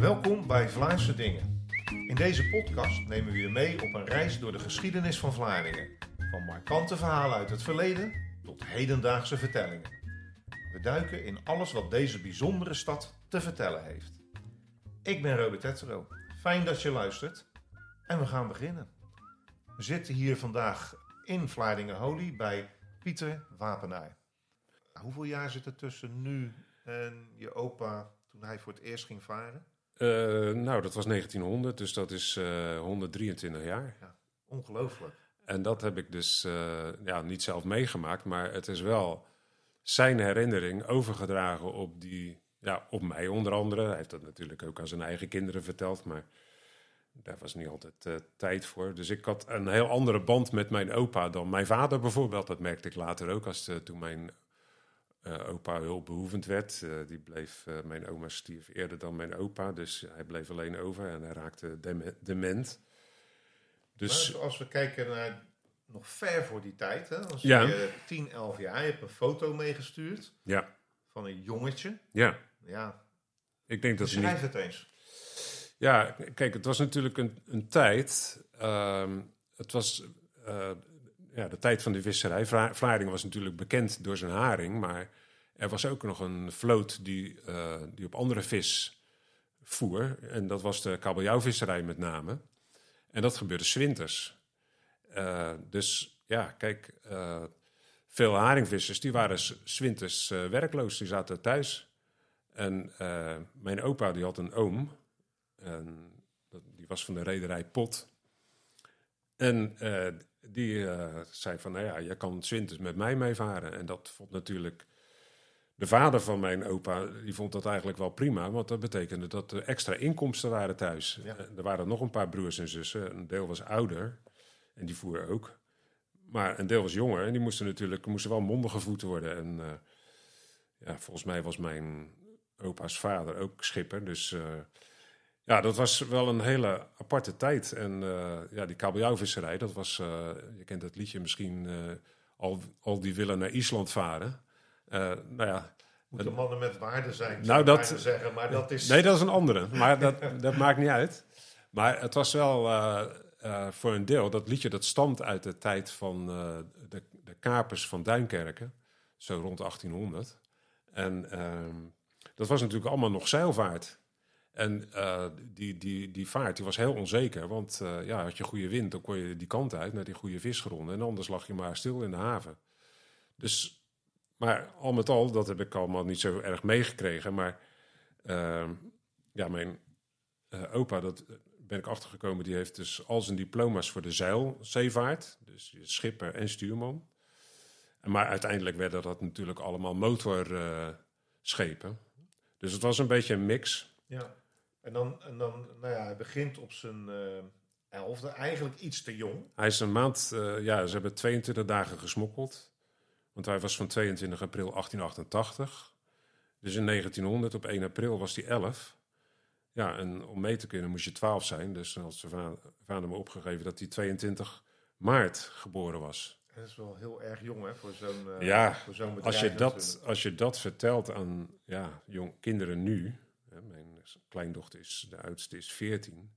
Welkom bij Vlaamse Dingen. In deze podcast nemen we je mee op een reis door de geschiedenis van Vlaardingen. Van markante verhalen uit het verleden tot hedendaagse vertellingen. We duiken in alles wat deze bijzondere stad te vertellen heeft. Ik ben Robert Tettero. Fijn dat je luistert. En we gaan beginnen. We zitten hier vandaag in Vlaardingen Holy bij Pieter Wapenaar. Hoeveel jaar zit er tussen nu en je opa toen hij voor het eerst ging varen? Uh, nou, dat was 1900, dus dat is uh, 123 jaar. Ja, ongelooflijk. En dat heb ik dus uh, ja, niet zelf meegemaakt, maar het is wel zijn herinnering overgedragen op, die, ja, op mij onder andere. Hij heeft dat natuurlijk ook aan zijn eigen kinderen verteld, maar daar was niet altijd uh, tijd voor. Dus ik had een heel andere band met mijn opa dan mijn vader bijvoorbeeld. Dat merkte ik later ook als toen mijn uh, opa hulpbehoevend werd. Uh, die bleef, uh, mijn oma stierf eerder dan mijn opa, dus hij bleef alleen over en hij raakte dement. Dus, maar als we kijken naar nog ver voor die tijd, hè, als ja. je 10, 11 jaar, je hebt een foto meegestuurd ja. van een jongetje. Ja. Ja. Ik denk dat Schrijf het eens. Ja, kijk, het was natuurlijk een, een tijd. Uh, het was ja, de tijd van de visserij. Vlaardingen was natuurlijk bekend door zijn haring, maar er was ook nog een vloot die, uh, die op andere vis voer. En dat was de kabeljauwvisserij met name. En dat gebeurde zwinters. Uh, dus ja, kijk, uh, veel haringvissers die waren zwinters werkloos, die zaten thuis. En mijn opa die had een oom, en die was van de rederij Pot. En die uh, zei van, nou ja, je kan zwinters met mij meevaren. En dat vond natuurlijk de vader van mijn opa, die vond dat eigenlijk wel prima. Want dat betekende dat er extra inkomsten waren thuis. Ja. Er waren nog een paar broers en zussen. Een deel was ouder en die voer ook. Maar een deel was jonger en die moesten natuurlijk moesten wel mondig gevoed worden. En uh, ja, volgens mij was mijn opa's vader ook schipper. Dus... Uh, ja, dat was wel een hele aparte tijd. En uh, ja, die kabeljauwvisserij, dat was, uh, je kent het liedje misschien, uh, al, al die willen naar Island varen. nou ja, Moeten mannen met waarde zijn, nou, dat, zeggen, maar dat is... Nee, dat is een andere, maar dat, dat maakt niet uit. Maar het was wel voor een deel, dat liedje dat stamt uit de tijd van de, de kapers van Duinkerken, zo rond 1800. En ehm, dat was natuurlijk allemaal nog zeilvaart. En uh, die, die, die vaart die was heel onzeker. Want uh, ja, had je goede wind, dan kon je die kant uit naar die goede visgronden. En anders lag je maar stil in de haven. Dus, maar al met al, dat heb ik allemaal niet zo erg meegekregen. Maar uh, ja, mijn uh, opa, dat ben ik achtergekomen, die heeft dus al zijn diploma's voor de zeilzeevaart. Dus schipper en stuurman. Maar uiteindelijk werden dat natuurlijk allemaal motorschepen. dus het was een beetje een mix. Ja. En dan, en dan nou ja, hij begint op zijn uh, elfde, eigenlijk iets te jong. Hij is een maand, uh, ja, ze hebben 22 dagen gesmokkeld. Want hij was van 22 april 1888. Dus in 1900, op 1 april, was hij 11. Ja, en om mee te kunnen moest je 12 zijn. Dus dan had zijn vader me opgegeven dat hij 22 maart geboren was. Dat is wel heel erg jong hè, voor zo'n uh, ja, voor zo'n bedrijf. Als je, dat, als je dat vertelt aan ja, jong, kinderen nu, kleindochter is, de oudste is 14.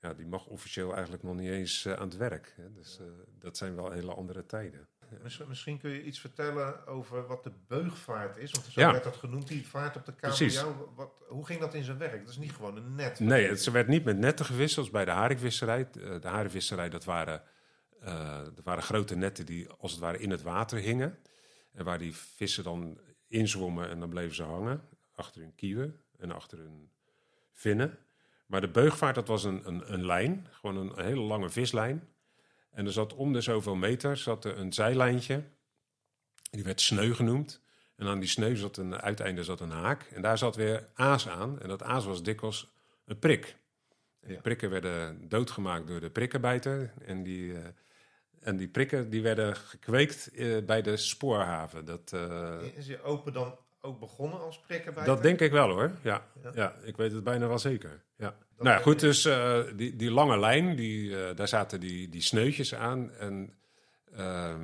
Ja, die mag officieel eigenlijk nog niet eens uh, aan het werk. Hè. Dus uh, dat zijn wel hele andere tijden. Misschien, kun je iets vertellen over wat de beugvaart is. Want zo ja. werd dat genoemd, die vaart op de kabeljauw. Wat, hoe ging dat in zijn werk? Dat is niet gewoon een net. Nee, het, ze werd niet met netten gewisseld, zoals bij de haringvisserij. De haringvisserij, dat waren, uh, dat waren grote netten die als het ware in het water hingen. En waar die vissen dan inzwommen en dan bleven ze hangen achter hun kieuwen en achter hun vinnen. Maar de beugvaart, dat was een, een, een lijn, gewoon een, hele lange vislijn. En er zat om de zoveel meter zat er een zijlijntje. Die werd sneu genoemd. En aan die sneu zat een uiteinde zat een haak. En daar zat weer aas aan. En dat aas was dikwijls een prik. Die prikken werden doodgemaakt door de prikkenbijter. En die, uh, en die prikken die werden gekweekt uh, bij de spoorhaven. Dat, uh, is je open dan ook begonnen als prikkenbijter? Dat denk ik wel hoor, ja. ja. ja ik weet het bijna wel zeker. Ja. nou ja, goed, dus uh, die, die lange lijn, die, uh, daar zaten die, die sneutjes aan. En uh,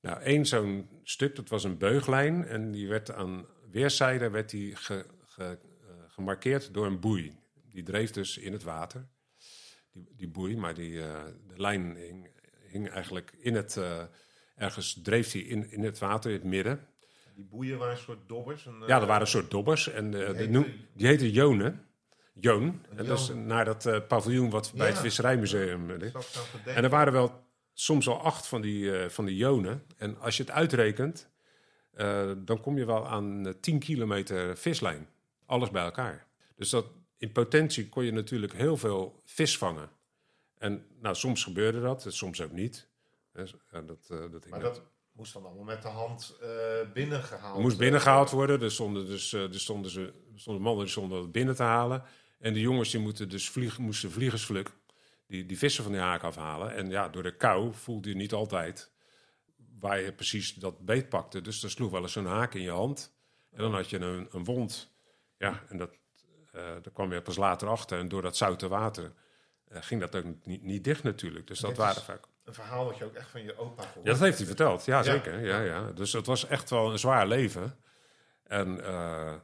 nou, één zo'n stuk, dat was een beuglijn. En die werd aan weerszijden werd die ge, ge, gemarkeerd door een boei. Die dreef dus in het water, die, die boei, maar die, eh, de lijn hing, hing eigenlijk in het, eh, ergens dreef die in, in het water, in het midden. Die boeien waren een soort dobbers. En, Ja, er eh, waren een soort dobbers en eh, die heette- noem- die heette Jonen. Joon, en dat is naar dat eh, paviljoen wat bij het Visserijmuseum ligt. En er waren wel soms al acht van die, van die jonen. En als je het uitrekent, dan kom je wel aan eh, 10 kilometer vislijn. Alles bij elkaar. Dus dat, in potentie kon je natuurlijk heel veel vis vangen. En nou, soms gebeurde dat, soms ook niet. Dus, ja, dat, dat Maar dat moest dan allemaal met de hand eh, binnengehaald. moest binnengehaald worden. Er stonden dus eh, er stonden ze, stonden mannen die stonden het binnen te halen. En de jongens die moeten dus vliegen, moesten vliegersvluk die, die vissen van die haak afhalen. En ja, door de kou voelde je niet altijd waar je precies dat beet pakte. Dus er sloeg wel eens een haak in je hand. En dan had je een, een wond. Ja, en dat, eh daar kwam je pas later achter. En door dat zoute water ging dat ook niet, niet dicht natuurlijk. Dus dat waren vaak Een verhaal wat je ook echt van je opa hoort. ja, dat heeft hij verteld. Ja, zeker. Ja, ja. Dus het was echt wel een zwaar leven. En eh,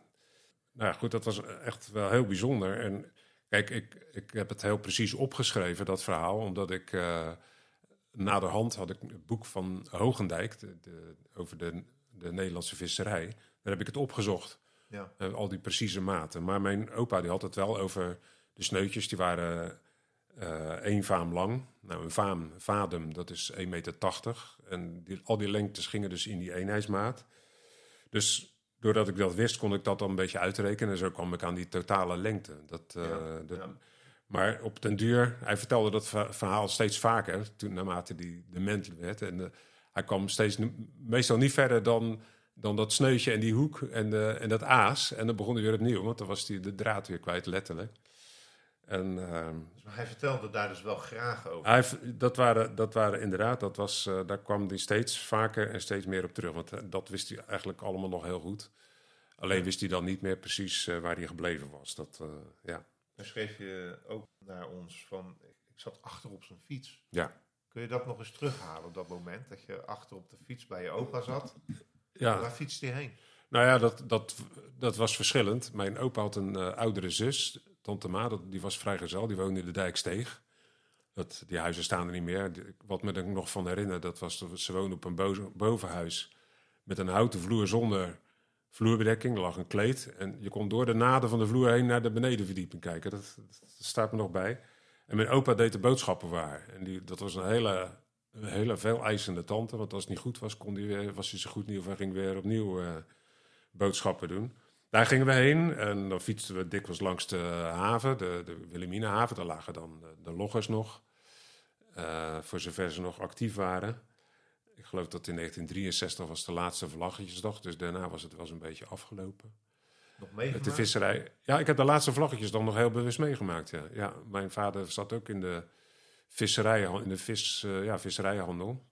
nou ja, goed, dat was echt wel heel bijzonder. En kijk, ik, ik heb het heel precies opgeschreven, dat verhaal, omdat ik eh naderhand had ik het boek van Hogendijk de, de- over de, de Nederlandse visserij. Daar heb ik het opgezocht. Ja. Eh, al die precieze maten. Maar mijn opa die had het wel over de sneutjes. Die waren één vaam lang. Nou, een vaam, vadem, dat is 1,80 meter. En die, al die lengtes gingen dus in die eenheidsmaat. Dus doordat ik dat wist, kon ik dat dan een beetje uitrekenen. En zo kwam ik aan die totale lengte. Dat, eh, Ja, dat- ja. Maar op den duur, hij vertelde dat verha- verhaal steeds vaker. Toen naarmate die dement werd. En eh, hij kwam steeds, meestal niet verder dan dan dat sneutje en die hoek en, en dat aas. En dan begon hij weer opnieuw, want dan was hij de draad weer kwijt, letterlijk. En ehm, Dus hij vertelde daar dus wel graag over. hij, dat, waren, dat waren inderdaad, dat was, eh, daar kwam hij steeds vaker en steeds meer op terug. Want eh, dat wist hij eigenlijk allemaal nog heel goed. Alleen wist hij dan niet meer precies eh, waar hij gebleven was. Dat, ja. Dan schreef je ook naar ons van, ik zat achter op zijn fiets. Ja. Kun je dat nog eens terughalen op dat moment? Dat je achter op de fiets bij je opa zat? Ja, Waar fietste hij heen? Nou ja, dat, dat, dat was verschillend. Mijn opa had een oudere zus, tante Ma, die was vrijgezel, die woonde in de Dijksteeg. Dat, die huizen staan er niet meer. Wat me er nog van herinner, dat was dat ze woonde op een bo- bovenhuis met een houten vloer zonder vloerbedekking. Er lag een kleed en je kon door de naden van de vloer heen naar de benedenverdieping kijken. Dat, staat me nog bij. En mijn opa deed de boodschappen waar. En die, dat was een hele, een hele veel eisende tante. Want als het niet goed was, kon die was hij zo goed niet of hij ging weer opnieuw eh, boodschappen doen. Daar gingen we heen en dan fietsten we dikwijls langs de haven, de, de Wilhelminahaven. Daar lagen dan de, de loggers nog, eh, voor zover ze nog actief waren. Ik geloof dat in 1963 was de laatste vlaggetjesdag, dus daarna was het wel eens een beetje afgelopen. Nog meegemaakt? de visserij. Ja, ik heb de laatste vlaggetjes dan nog heel bewust meegemaakt. Ja, ja mijn vader zat ook in de visserij, in de vis, eh, ja, visserijhandel.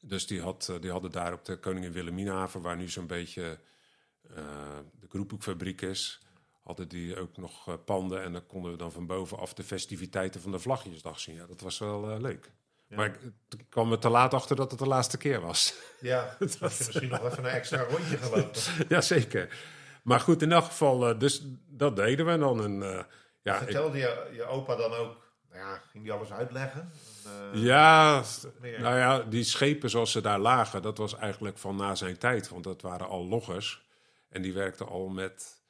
Dus die, had, eh, die hadden daar op de Koningin Wilhelminahaven, waar nu zo'n beetje de Kroephoekfabriek is, hadden die ook nog eh, panden. En dan konden we dan van bovenaf de festiviteiten van de Vlaggetjesdag zien. Ja, dat was wel eh, leuk. Ja. Maar ik kwam er te laat achter dat het de laatste keer was. Ja, dan was misschien nog even een extra rondje gelopen. Jazeker. Maar goed, in elk geval, eh, dus dat deden we dan. En, eh, ja, ik- Vertelde je, je opa dan ook, nou ja, ging die alles uitleggen? En, eh, ja, nou ja, die schepen zoals ze daar lagen, dat was eigenlijk van na zijn tijd. Want dat waren al loggers. En die werkten al met,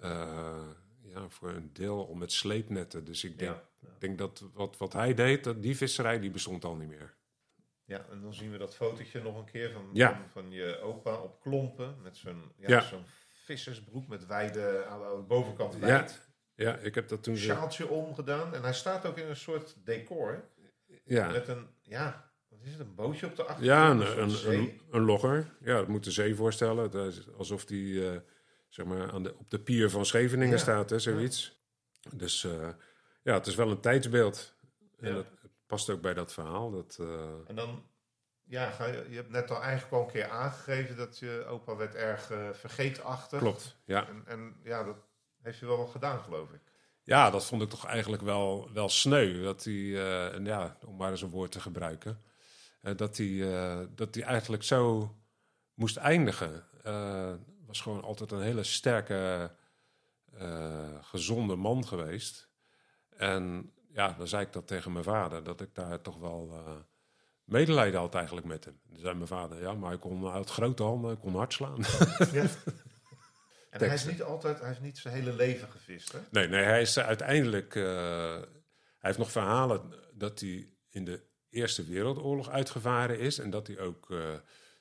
eh, ja, voor een deel al met sleepnetten. Dus ik denk, Ja, denk dat wat, wat hij deed, dat die visserij, die bestond al niet meer. ja, en dan zien we dat fotootje nog een keer van, Ja. van, van je opa op klompen. Met zo'n ja, zo'n vissersbroek met wijde, aan de bovenkant wijd. ja, ik heb dat toen... zo- Sjaaltje omgedaan. En hij staat ook in een soort decor. Ja, Met een, ja, wat is het, een bootje op de achtergrond? ja een een, een, logger. Ja, dat moet de zee voorstellen. Is alsof die eh, zeg maar aan de, op de pier van Scheveningen Ja. staat, hè, zoiets. Dus eh, ja, het is wel een tijdsbeeld. En Ja. dat past ook bij dat verhaal. Dat, eh, En dan, ja, ga je, je hebt net al eigenlijk al een keer aangegeven dat je opa werd erg vergeetachtig. klopt, ja. En, en ja, dat heeft hij wel wat gedaan, geloof ik. Ja, dat vond ik toch eigenlijk wel, wel sneu. Dat hij, en ja, om maar eens een woord te gebruiken, dat, hij, eh, dat hij eigenlijk zo moest eindigen. Eh was gewoon altijd een hele sterke eh, gezonde man geweest. En ja, dan zei ik dat tegen mijn vader, dat ik daar toch wel uh, medelijden had eigenlijk met hem. Dan zei mijn vader, ja, maar hij kon uit grote handen, hij kon hard slaan. Ja. En hij is niet altijd, hij heeft niet zijn hele leven gevist, hè? Nee, nee, hij is uiteindelijk, uh, hij heeft nog verhalen dat hij in de Eerste Wereldoorlog uitgevaren is en dat hij ook, uh,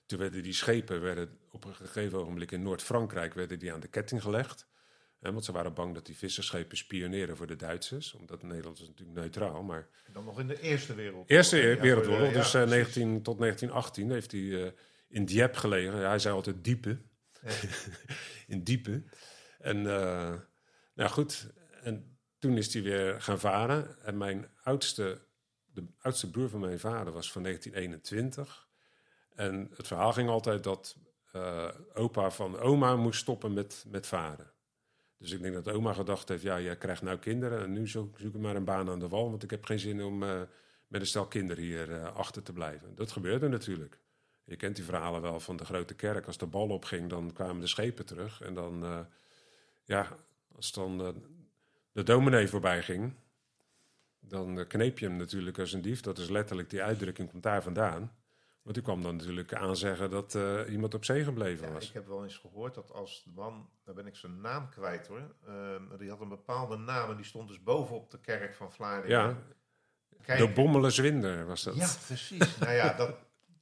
toen werden die schepen werden op een gegeven ogenblik in Noord-Frankrijk werden die aan de ketting gelegd want ze waren bang dat die visserschepen spioneren voor de Duitsers. Omdat Nederland is natuurlijk neutraal. Maar... Dan nog in de Eerste Wereldoorlog. Eerste Wereldoorlog, dus uh, 19, tot 1918 heeft hij uh, in Dieppe gelegen. Hij zei altijd diepe. Ja. in diepe. En uh, nou goed, en toen is hij weer gaan varen. En mijn oudste, de oudste broer van mijn vader was van 1921. En het verhaal ging altijd dat uh, opa van oma moest stoppen met, met varen. Dus ik denk dat oma gedacht heeft, ja, jij krijgt nou kinderen en nu zoek, zoek ik maar een baan aan de wal, want ik heb geen zin om uh, met een stel kinderen hier uh, achter te blijven. Dat gebeurde natuurlijk. Je kent die verhalen wel van de grote kerk. Als de bal opging, dan kwamen de schepen terug. En dan, ja, als dan de dominee voorbij ging, dan kneep je hem natuurlijk als een dief. Dat is letterlijk, die uitdrukking komt daar vandaan. Want die kwam dan natuurlijk aanzeggen dat uh, iemand op zee gebleven ja, was. Ik heb wel eens gehoord dat als de man, daar ben ik zijn naam kwijt hoor, uh, die had een bepaalde naam en die stond dus bovenop de kerk van Vlaardingen. Ja, Kijk, de Bommelenzwinder was dat. Ja, precies. nou ja, dat,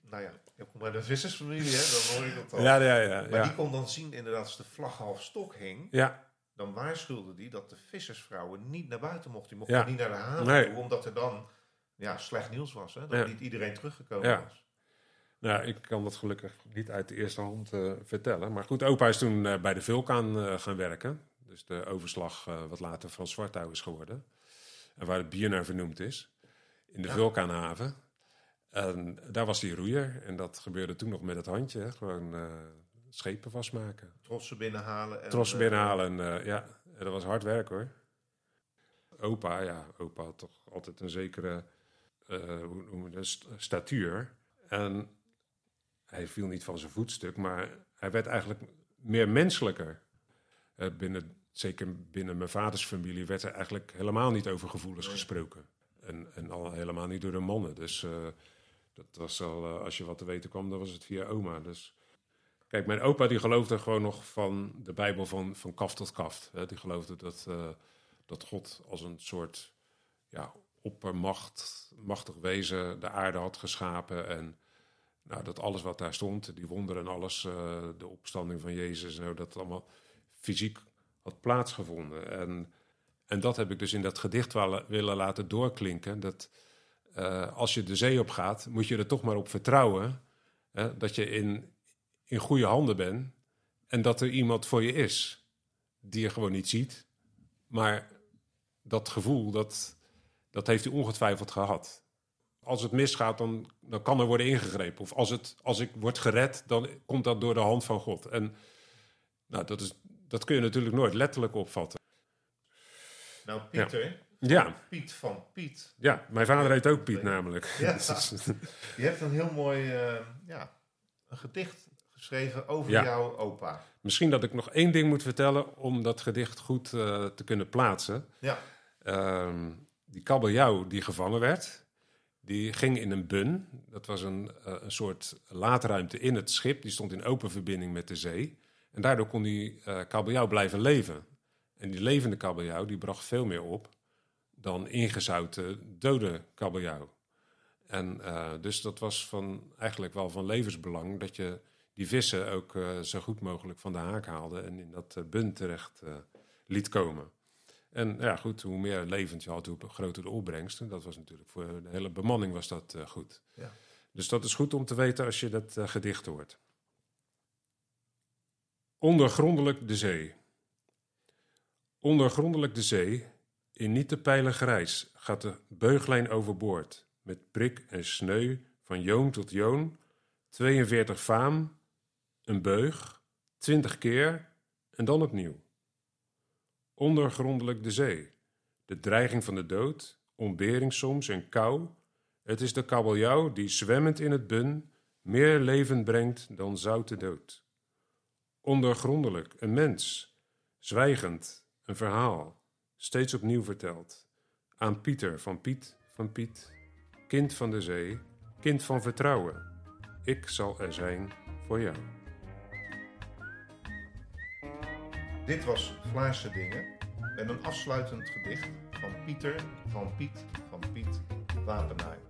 nou ja, ik kom bij de vissersfamilie, hè, dan hoor ik dat al. Ja, ja, ja. Maar ja. die kon dan zien inderdaad als de vlag half stok hing. Ja. Dan waarschuwde die dat de vissersvrouwen niet naar buiten mochten. Die mochten Ja. niet naar de haven Nee. toe, omdat er dan ja, slecht nieuws was. Hè, dat Ja. niet iedereen teruggekomen Ja. was. Nou, ik kan dat gelukkig niet uit de eerste hand eh, vertellen. Maar goed, opa is toen eh, bij de Vulkaan eh, gaan werken. Dus de overslag wat later Frans Zwartouw is geworden. En waar het bier naar vernoemd is. In de. Vulkaanhaven. En daar was hij roeier. En dat gebeurde toen nog met het handje. Hè. Gewoon eh, schepen vastmaken. Trossen binnenhalen. En, Trossen eh, binnenhalen. En, eh, ja, dat was hard werk hoor. Opa, ja, opa had toch altijd een zekere eh, hoe noemen we dat, st- statuur. En hij viel niet van zijn voetstuk, maar hij werd eigenlijk meer menselijker. Binnen, zeker binnen mijn vaders familie werd er eigenlijk helemaal niet over gevoelens Nee. gesproken. En, en al helemaal niet door de mannen. Dus dat was al, als je wat te weten kwam, dan was het via oma. Dus Kijk, mijn opa die geloofde gewoon nog van de Bijbel van, van kaft tot kaft. Hè. Die geloofde dat, eh, dat God als een soort ja, oppermacht, machtig wezen de aarde had geschapen. En nou, dat alles wat daar stond, die wonderen en alles, eh, de opstanding van Jezus zo, dat allemaal fysiek had plaatsgevonden. En, en dat heb ik dus in dat gedicht willen laten doorklinken. Dat eh, als je de zee op gaat, moet je er toch maar op vertrouwen hè, dat je in, in goede handen bent en dat er iemand voor je is die je gewoon niet ziet. Maar dat gevoel, dat, dat heeft hij ongetwijfeld gehad. Als het misgaat, dan, dan kan er worden ingegrepen. Of als, het, als ik word gered, dan komt dat door de hand van God. En nou, dat, is, dat kun je natuurlijk nooit letterlijk opvatten. Nou, Pieter. Ja, Piet van Piet. ja mijn vader heet ook Piet namelijk. Ja. Je hebt een heel mooi eh, ja, een gedicht geschreven over Ja. jouw opa. Misschien dat ik nog één ding moet vertellen om dat gedicht goed eh, te kunnen plaatsen. Ja. Ehm, die kabeljauw die gevangen werd, die ging in een bun. Dat was een, eh, een soort laadruimte in het schip. Die stond in open verbinding met de zee. En daardoor kon die eh kabeljauw blijven leven. En die levende kabeljauw die bracht veel meer op dan ingezouten dode kabeljauw. En dus dat was van, eigenlijk wel van levensbelang dat je die vissen ook eh, zo goed mogelijk van de haak haalde en in dat eh, bun terecht eh, liet komen. En ja, goed, hoe meer levend je had, hoe groter de opbrengst. En dat was natuurlijk voor de hele bemanning was dat goed. Ja. Dus dat is goed om te weten als je dat gedicht hoort. Ondergrondelijk de zee. Ondergrondelijk de zee, in niet te pijlen grijs, gaat de beuglijn overboord. Met prik en sneu, van joon tot joon, 42 faam, een beug, 20 keer en dan opnieuw. Ondergrondelijk de zee, de dreiging van de dood, ontbering soms en kou. Het is de kabeljauw die zwemmend in het bun meer leven brengt dan zoute dood. Ondergrondelijk, een mens, zwijgend, Een verhaal, steeds opnieuw verteld. Aan Pieter van Piet van Piet, kind van de zee, kind van vertrouwen. Ik zal er zijn voor jou. Dit was Vlaarse Dingen met een afsluitend gedicht van Pieter van Piet van Piet Wapenaar.